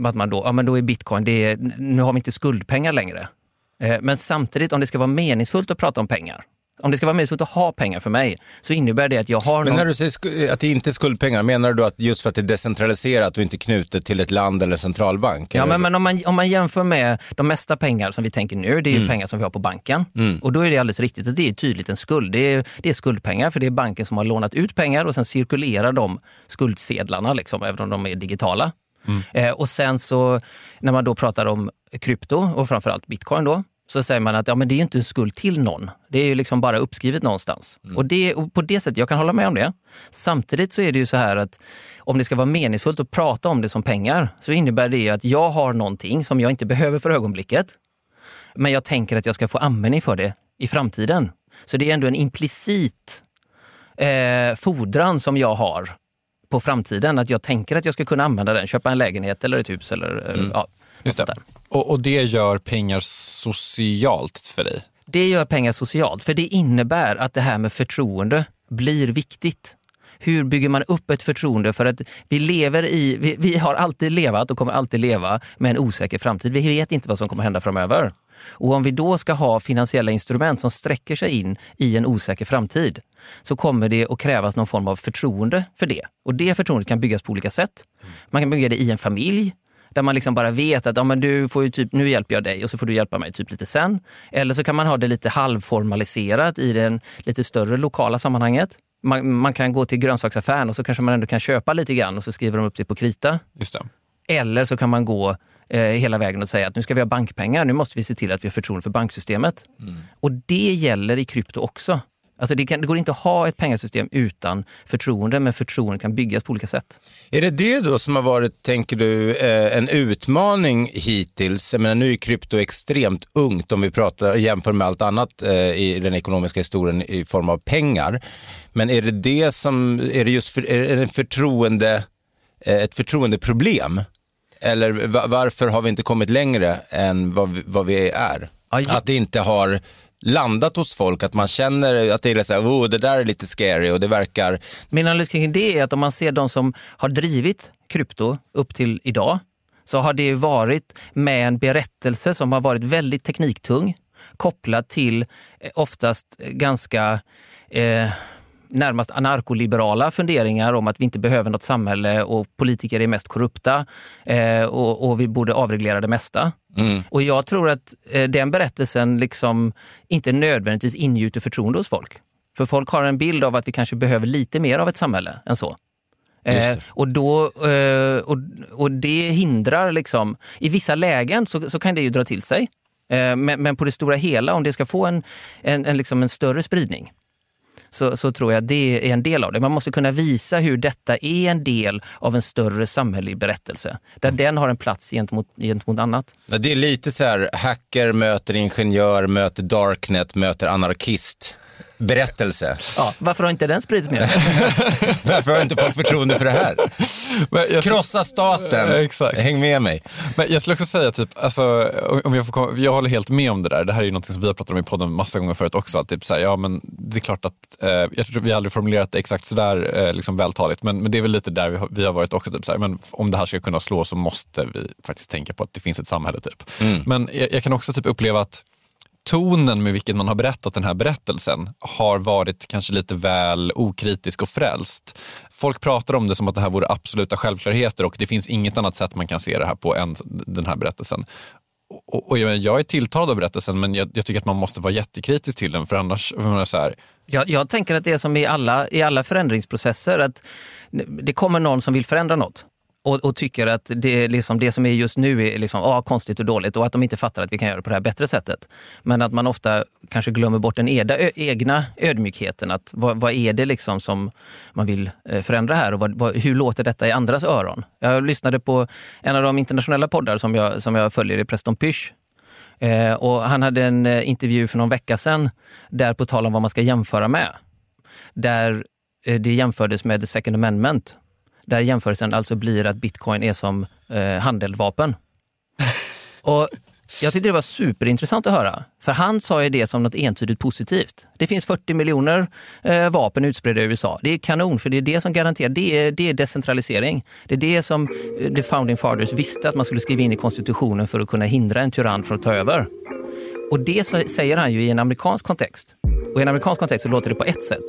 att man då, ja, men då är bitcoin, det är, nu har vi inte skuldpengar längre. Eh, men samtidigt, om det ska vara meningsfullt att prata om pengar, om det ska vara meningsfullt att ha pengar för mig, så innebär det att jag har Men när du säger att det inte är skuldpengar, menar du att just för att det är decentraliserat och inte knutet till ett land eller centralbank? Ja, men, men, om, man, om man jämför med de mesta pengar som vi tänker nu, det är mm. pengar som vi har på banken. Mm. Och då är det alldeles riktigt att det är tydligt en skuld. Det är, det är skuldpengar, för det är banken som har lånat ut pengar och sen cirkulerar de skuldsedlarna, liksom, även om de är digitala. Mm. Eh, och sen så, när man då pratar om krypto och framförallt bitcoin då, så säger man att ja, men det är inte en skuld till någon. Det är ju liksom bara uppskrivet någonstans. Mm. Och, det, och på det sättet, jag kan hålla med om det. Samtidigt så är det ju så här att om det ska vara meningsfullt att prata om det som pengar så innebär det att jag har någonting som jag inte behöver för ögonblicket. Men jag tänker att jag ska få användning för det i framtiden. Så det är ändå en implicit eh, fordran som jag har på framtiden. Att jag tänker att jag ska kunna använda den, köpa en lägenhet eller ett hus eller mm. ja, Just det. Och, och det gör pengar socialt för dig? Det gör pengar socialt, för det innebär att det här med förtroende blir viktigt. Hur bygger man upp ett förtroende? För att vi lever i, vi, vi, har alltid levat och kommer alltid leva med en osäker framtid. Vi vet inte vad som kommer hända framöver. Och om vi då ska ha finansiella instrument som sträcker sig in i en osäker framtid så kommer det att krävas någon form av förtroende för det. Och det förtroendet kan byggas på olika sätt. Man kan bygga det i en familj, där man liksom bara vet att ja, men du får typ, nu hjälper jag dig och så får du hjälpa mig typ lite sen. Eller så kan man ha det lite halvformaliserat i det lite större lokala sammanhanget. Man, man, kan gå till grönsaksaffären och så kanske man ändå kan köpa lite grann och så skriver de upp det på krita. Just det. Eller så kan man gå eh, hela vägen och säga att nu ska vi ha bankpengar, nu måste vi se till att vi har förtroende för banksystemet. Mm. Och det gäller i krypto också. Alltså det, kan, det, går inte att ha ett pengasystem utan förtroende, men förtroende kan byggas på olika sätt. Är det det då som har varit, tänker du, eh, en utmaning hittills? Jag menar, nu är krypto extremt ungt om vi pratar, jämför med allt annat eh, i den ekonomiska historien i form av pengar. Men är det det som, är det just för, är det förtroende, eh, ett förtroendeproblem? Eller varför har vi inte kommit längre än vad vi, vad vi är? Att det inte har landat hos folk, att man känner att det är så här, oh, det där är lite scary och det verkar... Min analys kring det är att om man ser de som har drivit krypto upp till idag, så har det varit med en berättelse som har varit väldigt tekniktung, kopplad till eh, oftast eh, ganska eh, närmast anarkoliberala funderingar om att vi inte behöver något samhälle och politiker är mest korrupta eh, och, och, vi borde avreglera det mesta. Mm. Och jag tror att eh, den berättelsen liksom inte nödvändigtvis ingjuter förtroende hos folk. För folk har en bild av att vi kanske behöver lite mer av ett samhälle än så. Eh, och, då, eh, och, och det hindrar, liksom, i vissa lägen så, så kan det ju dra till sig. Eh, men, men, på det stora hela, om det ska få en, en, en, liksom en större spridning, så, så tror jag det är en del av det. Man måste kunna visa hur detta är en del av en större samhällelig berättelse. Där den har en plats gentemot, gentemot annat. Det är lite så här, hacker möter ingenjör, möter darknet, möter anarkist berättelse. Ja, varför har inte den spridit mer? varför har inte folk förtroende för det här? Jag, Krossa staten, exakt. häng med mig. Men jag skulle också säga, typ, alltså, om jag, får komma, jag håller helt med om det där. Det här är ju något som vi har pratat om i podden massa gånger förut också. Att typ, så här, ja, men det är klart att, eh, jag tror vi har aldrig formulerat det exakt sådär eh, liksom vältaligt, men, men det är väl lite där vi har, vi har varit också. Typ, så här, men om det här ska kunna slå så måste vi faktiskt tänka på att det finns ett samhälle. Typ. Mm. Men jag, jag kan också typ uppleva att tonen med vilken man har berättat den här berättelsen har varit kanske lite väl okritisk och frälst. Folk pratar om det som att det här vore absoluta självklarheter och det finns inget annat sätt man kan se det här på än den här berättelsen. Och, och jag är tilltalad av berättelsen men jag, jag, tycker att man måste vara jättekritisk till den för annars... För så här... jag, jag tänker att det är som i alla, i alla förändringsprocesser att det kommer någon som vill förändra något och, och, tycker att det, liksom, det som är just nu är liksom, ah, konstigt och dåligt och att de inte fattar att vi kan göra det på det här bättre sättet. Men att man ofta kanske glömmer bort den eda, ö, egna ödmjukheten. Att vad, vad, är det liksom som man vill eh, förändra här och vad, vad, hur låter detta i andras öron? Jag lyssnade på en av de internationella poddar som jag, som jag följer, i Preston Pysch. Eh, och han hade en eh, intervju för någon vecka sedan där på tal om vad man ska jämföra med. Där eh, det jämfördes med the second amendment där jämförelsen alltså blir att bitcoin är som eh, handeldvapen. Och jag tyckte det var superintressant att höra. För han sa ju det som något entydigt positivt. Det finns 40 miljoner eh, vapen utspridda i USA. Det är kanon, för det är det som garanterar, det är, det är decentralisering. Det är det som eh, the founding fathers visste att man skulle skriva in i konstitutionen för att kunna hindra en tyrann från att ta över. Och det säger han ju i en amerikansk kontext. Och i en amerikansk kontext så låter det på ett sätt.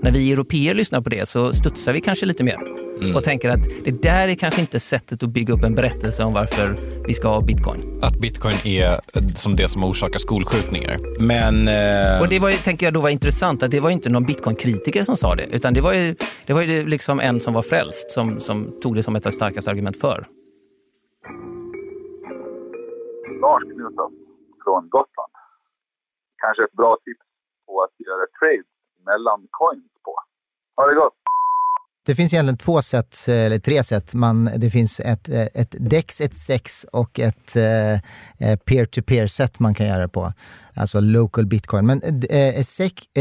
När vi europeer lyssnar på det så studsar vi kanske lite mer mm. och tänker att det där är kanske inte sättet att bygga upp en berättelse om varför vi ska ha bitcoin. Att bitcoin är eh, som det som orsakar skolskjutningar. Men... Eh... Och det var, tänker jag då var intressant att det var inte någon bitcoin-kritiker som sa det, utan det var ju, det var ju liksom en som var frälst som, som tog det som ett av starkaste argument för. Lars Knutsson från Gotland. Kanske ett bra tips på att göra trades mellan coins på. Ha det gott! Det finns egentligen två sätt, eh, eller tre sätt. Man, det finns ett, eh, ett DEX, ett SEX och ett eh, Eh, peer-to-peer sätt man kan göra det på. alltså local bitcoin. Men eh, eh,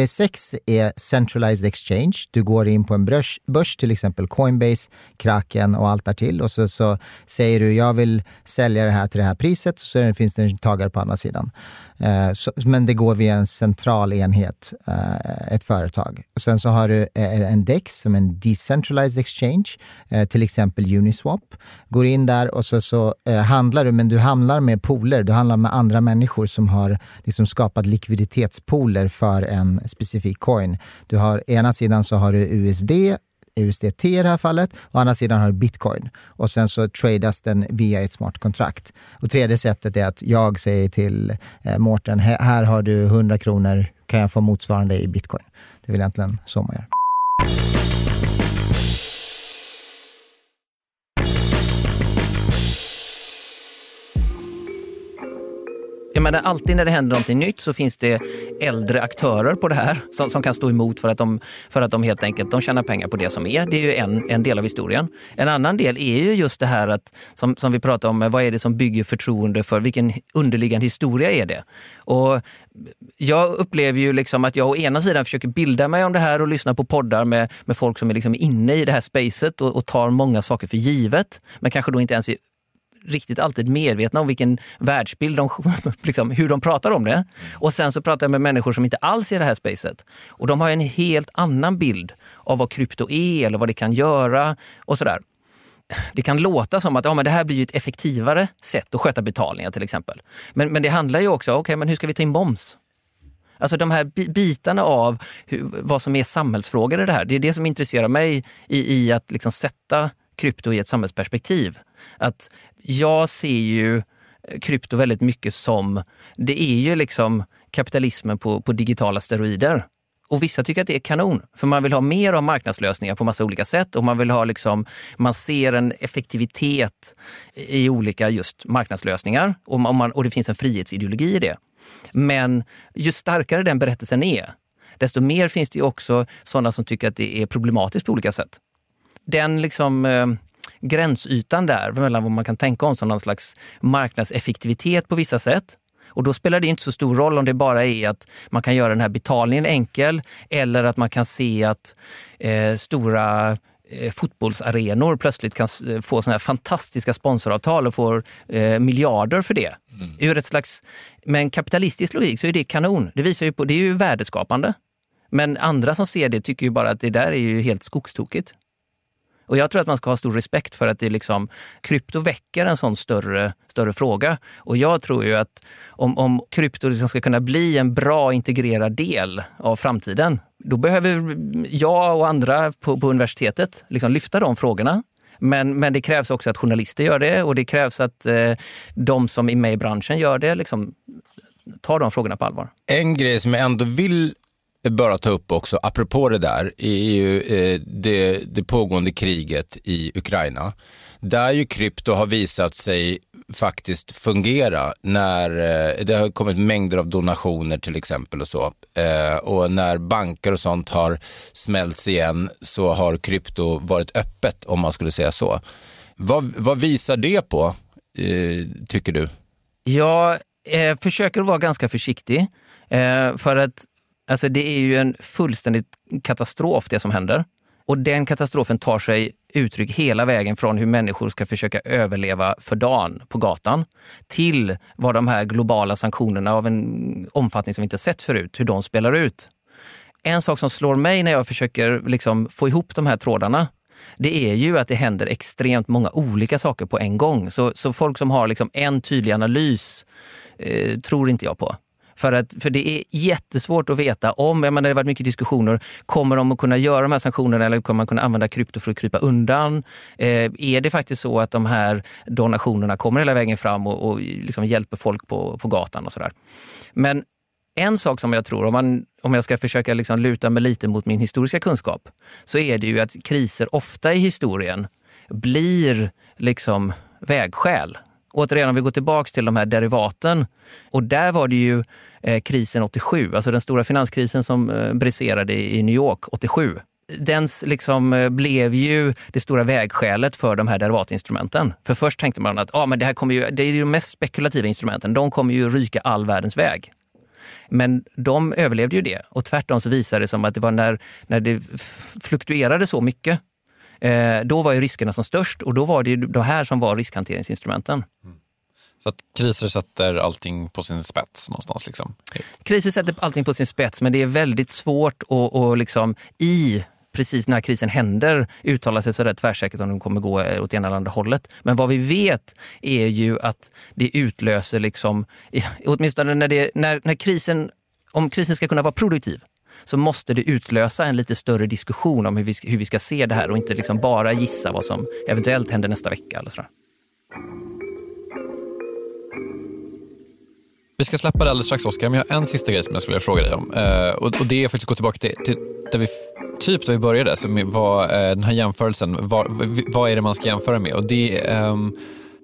SEX eh, är centralized exchange. Du går in på en börs, börs till exempel Coinbase, Kraken och allt därtill och så, så säger du jag vill sälja det här till det här priset och så finns det en tagare på andra sidan. Eh, så, men det går via en central enhet, eh, ett företag. Och sen så har du eh, en DEX som en decentralized exchange, eh, till exempel Uniswap. Går in där och så, så handlar du, men du handlar med pooler, du handlar med andra människor som har liksom skapat likviditetspooler för en specifik coin. Du har, ena sidan så har du USD USDT i det här fallet. Å andra sidan har du bitcoin och sen så tradas den via ett smart kontrakt. Och tredje sättet är att jag säger till eh, Mårten, här har du 100 kronor, kan jag få motsvarande i bitcoin? Det är väl egentligen så man gör. Jag menar, alltid när det händer någonting nytt så finns det äldre aktörer på det här som, som kan stå emot för att, de, för att de helt enkelt de tjänar pengar på det som är. Det är ju en, en del av historien. En annan del är ju just det här att, som, som vi pratar om, vad är det som bygger förtroende för vilken underliggande historia är det? Och jag upplever ju liksom att jag å ena sidan försöker bilda mig om det här och lyssna på poddar med, med folk som är liksom inne i det här spacet och, och tar många saker för givet, men kanske då inte ens är riktigt alltid medvetna om vilken världsbild de, liksom, hur de pratar om det. Och sen så pratar jag med människor som inte alls är i det här spacet. Och de har en helt annan bild av vad krypto är eller vad det kan göra och sådär. Det kan låta som att ja, men det här blir ett effektivare sätt att sköta betalningar till exempel. Men, men det handlar ju också om, okay, men hur ska vi ta in moms? Alltså de här bitarna av hur, vad som är samhällsfrågor i det här. Det är det som intresserar mig i, i att liksom sätta krypto i ett samhällsperspektiv. Att jag ser ju krypto väldigt mycket som, det är ju liksom kapitalismen på, på digitala steroider. Och vissa tycker att det är kanon, för man vill ha mer av marknadslösningar på massa olika sätt och man vill ha liksom, man ser en effektivitet i olika just marknadslösningar och, man, och det finns en frihetsideologi i det. Men ju starkare den berättelsen är, desto mer finns det också sådana som tycker att det är problematiskt på olika sätt. Den liksom eh, gränsytan där mellan vad man kan tänka om som någon slags marknadseffektivitet på vissa sätt. Och då spelar det inte så stor roll om det bara är att man kan göra den här betalningen enkel eller att man kan se att eh, stora eh, fotbollsarenor plötsligt kan eh, få såna här fantastiska sponsoravtal och får eh, miljarder för det. Mm. Ur ett slags, med en kapitalistisk logik så är det kanon. Det visar ju på, det är ju värdeskapande. Men andra som ser det tycker ju bara att det där är ju helt skogstokigt. Och jag tror att man ska ha stor respekt för att det liksom, krypto väcker en sån större, större fråga. Och jag tror ju att om, om krypto liksom ska kunna bli en bra integrerad del av framtiden, då behöver jag och andra på, på universitetet liksom lyfta de frågorna. Men, men det krävs också att journalister gör det och det krävs att eh, de som är med i branschen gör det. Liksom, tar de frågorna på allvar. En grej som jag ändå vill bara ta upp också, apropå det där, är ju eh, det, det pågående kriget i Ukraina. Där ju krypto har visat sig faktiskt fungera när eh, det har kommit mängder av donationer till exempel och så. Eh, och när banker och sånt har smälts igen så har krypto varit öppet om man skulle säga så. Vad, vad visar det på, tycker du? Jag försöker vara ganska försiktig. för att Alltså det är ju en fullständig katastrof det som händer. Och den katastrofen tar sig uttryck hela vägen från hur människor ska försöka överleva för dagen på gatan till vad de här globala sanktionerna av en omfattning som vi inte sett förut, hur de spelar ut. En sak som slår mig när jag försöker liksom få ihop de här trådarna, det är ju att det händer extremt många olika saker på en gång. Så, så folk som har liksom en tydlig analys eh, tror inte jag på. För, att, för det är jättesvårt att veta om, jag menar, det har varit mycket diskussioner, kommer de att kunna göra de här sanktionerna eller kommer man kunna använda krypto för att krypa undan? Eh, är det faktiskt så att de här donationerna kommer hela vägen fram och, och liksom hjälper folk på, på gatan och sådär? Men en sak som jag tror, om, man, om jag ska försöka liksom luta mig lite mot min historiska kunskap, så är det ju att kriser ofta i historien blir liksom vägskäl återigen, om vi går tillbaks till de här derivaten. Och där var det ju eh, krisen 87, alltså den stora finanskrisen som eh, briserade i New York 87. Den liksom, eh, blev ju det stora vägskälet för de här derivatinstrumenten. För först tänkte man att ah, men det här kommer ju, det är de mest spekulativa instrumenten, de kommer ju ryka all världens väg. Men de överlevde ju det och tvärtom så visade det som att det var när, när det fluktuerade så mycket, eh, då var ju riskerna som störst och då var det det här som var riskhanteringsinstrumenten. Så att kriser sätter allting på sin spets någonstans? Liksom. Kriser sätter allting på sin spets, men det är väldigt svårt att, att liksom, i precis när krisen händer uttala sig så där tvärsäkert om de kommer gå åt ena eller andra hållet. Men vad vi vet är ju att det utlöser, liksom, åtminstone när, det, när, när krisen, om krisen ska kunna vara produktiv, så måste det utlösa en lite större diskussion om hur vi, hur vi ska se det här och inte liksom bara gissa vad som eventuellt händer nästa vecka. Eller så. Vi ska släppa det alldeles strax Oskar, men jag har en sista grej som jag skulle vilja fråga dig om. Eh, och, och, det är faktiskt att gå tillbaka till, till där vi, typ där vi började, som var eh, den här jämförelsen. Vad, vad är det man ska jämföra med? Och det, um,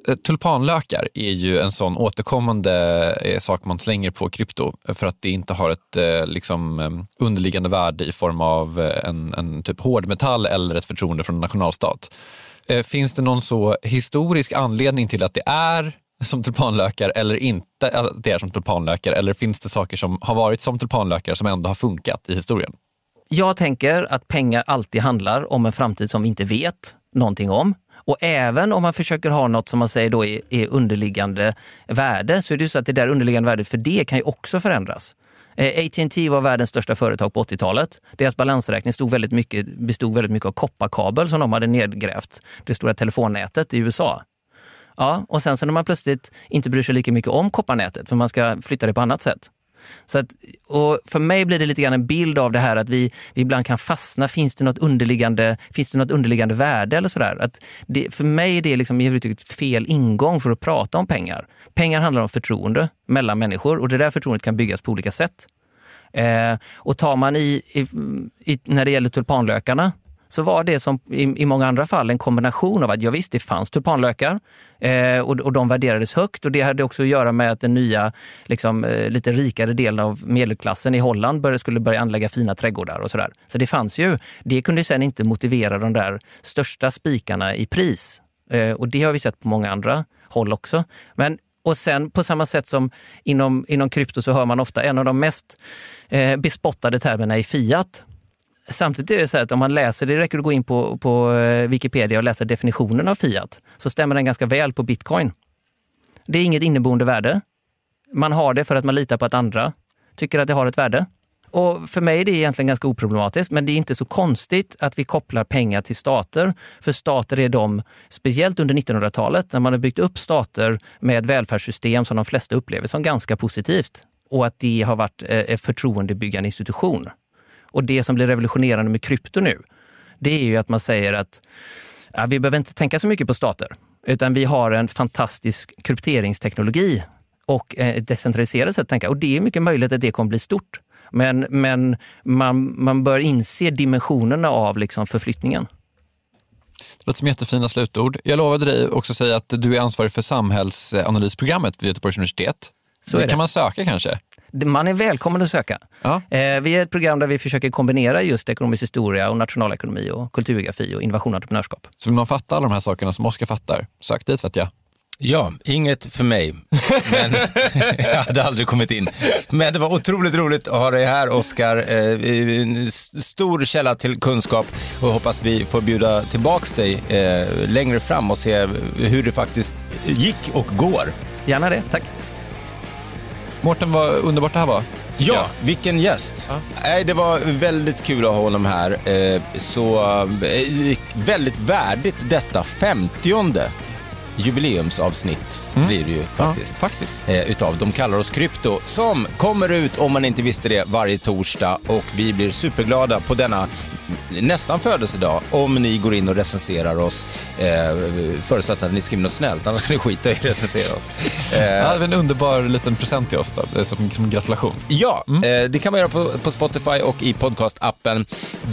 Eh, tulpanlökar är ju en sån återkommande eh, sak man slänger på krypto för att det inte har ett eh, liksom, underliggande värde i form av en, en typ hårdmetall eller ett förtroende från en nationalstat. Finns det någon så historisk anledning till att det är som tulpanlökar eller inte det är som tulpanlökar? Eller finns det saker som har varit som tulpanlökar som ändå har funkat i historien? Jag tänker att pengar alltid handlar om en framtid som vi inte vet någonting om. Och även om man försöker ha något som man säger då är, är underliggande värde så är det ju så att det där underliggande värdet för det kan ju också förändras. Eh, AT&T var världens största företag på 80-talet. Deras balansräkning stod väldigt mycket, bestod väldigt mycket av kopparkabel som de hade nedgrävt det stora telefonnätet i USA. Ja, och sen så när man plötsligt inte bryr sig lika mycket om kopparnätet för man ska flytta det på annat sätt. Så att, och för mig blir det lite grann en bild av det här att vi, vi ibland kan fastna. Finns det något underliggande, finns det något underliggande värde eller sådär? Att det, för mig är det liksom, fel ingång för att prata om pengar. Pengar handlar om förtroende mellan människor och det där förtroendet kan byggas på olika sätt. Eh, och tar man i, i, i, när det gäller tulpanlökarna så var det som i, i många andra fall en kombination av att ja, visst, det fanns tulpanlökar eh, och, och de värderades högt och det hade också att göra med att den nya, liksom, eh, lite rikare delen av medelklassen i Holland började, skulle börja anlägga fina trädgårdar och sådär. Så det fanns ju. Det kunde sen inte motivera de där största spikarna i pris. Eh, och det har vi sett på många andra håll också. Men och sen på samma sätt som inom, inom krypto så hör man ofta en av de mest eh, bespottade termerna i fiat. Samtidigt är det så att om man läser, det räcker att gå in på, på eh, Wikipedia och läsa definitionen av fiat, så stämmer den ganska väl på bitcoin. Det är inget inneboende värde. Man har det för att man litar på att andra tycker att det har ett värde. Och för mig är det egentligen ganska oproblematiskt, men det är inte så konstigt att vi kopplar pengar till stater. För stater är de, speciellt under 1900-talet, när man har byggt upp stater med ett välfärdssystem som de flesta upplever som ganska positivt. Och att det har varit eh, en förtroendebyggande institution. Och det som blir revolutionerande med krypto nu, det är ju att man säger att ja, vi behöver inte tänka så mycket på stater, utan vi har en fantastisk krypteringsteknologi och ett decentraliserat sätt att tänka. Och det är mycket möjligt att det kommer bli stort. Men, men man, man bör inse dimensionerna av liksom förflyttningen. Det låter som jättefina slutord. Jag lovade dig också säga att du är ansvarig för samhällsanalysprogrammet vid Göteborgs universitet. Så det, det kan man söka kanske? Man är välkommen att söka. Ja. Eh, vi är ett program där vi försöker kombinera just ekonomisk historia och nationalekonomi och kulturgeografi och innovation och entreprenörskap. Så vill man fatta alla de här sakerna som Oskar fattar, sök dit vet jag. Ja, inget för mig. Men jag hade aldrig kommit in. Men det var otroligt roligt att ha dig här Oskar. Eh, stor källa till kunskap och hoppas vi får bjuda tillbaks dig eh, längre fram och se hur det faktiskt gick och går. Gärna det, tack. Mårten, vad underbart det här var. Ja, vilken gäst. Ja. det var väldigt kul att ha honom här. Eh, så eh, väldigt värdigt detta femtionde jubileumsavsnitt mm. blir det ju faktiskt. Ja, faktiskt. Eh, utav De kallar oss krypto som kommer ut, om man inte visste det, varje torsdag och vi blir superglada på denna nästan födelsedag om ni går in och recenserar oss. Eh, förutsatt att ni skriver något snällt, annars kan ni skita i att recensera oss. Eh, ja, en underbar liten present till oss då, som, som gratulation. Ja, mm. eh, det kan man göra på, på Spotify och i podcastappen.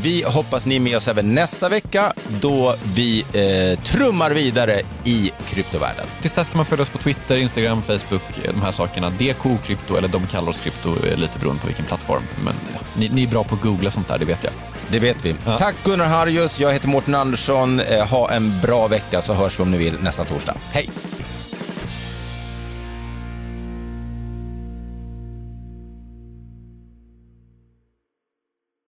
Vi hoppas ni är med oss även nästa vecka då vi eh, trummar vidare i kryptovärlden. Tills dess kan man följa oss på Twitter, Instagram, Facebook, de här sakerna. DK krypto eller de kallar oss krypto, lite beroende på vilken plattform. Men ja, ni, ni är bra på att googla sånt där, det vet jag. Det vet vi. Ja. Tack Gunnar Harjus, jag heter Mårten Andersson. Eh, ha en bra vecka så hörs vi om ni vill nästa torsdag. Hej!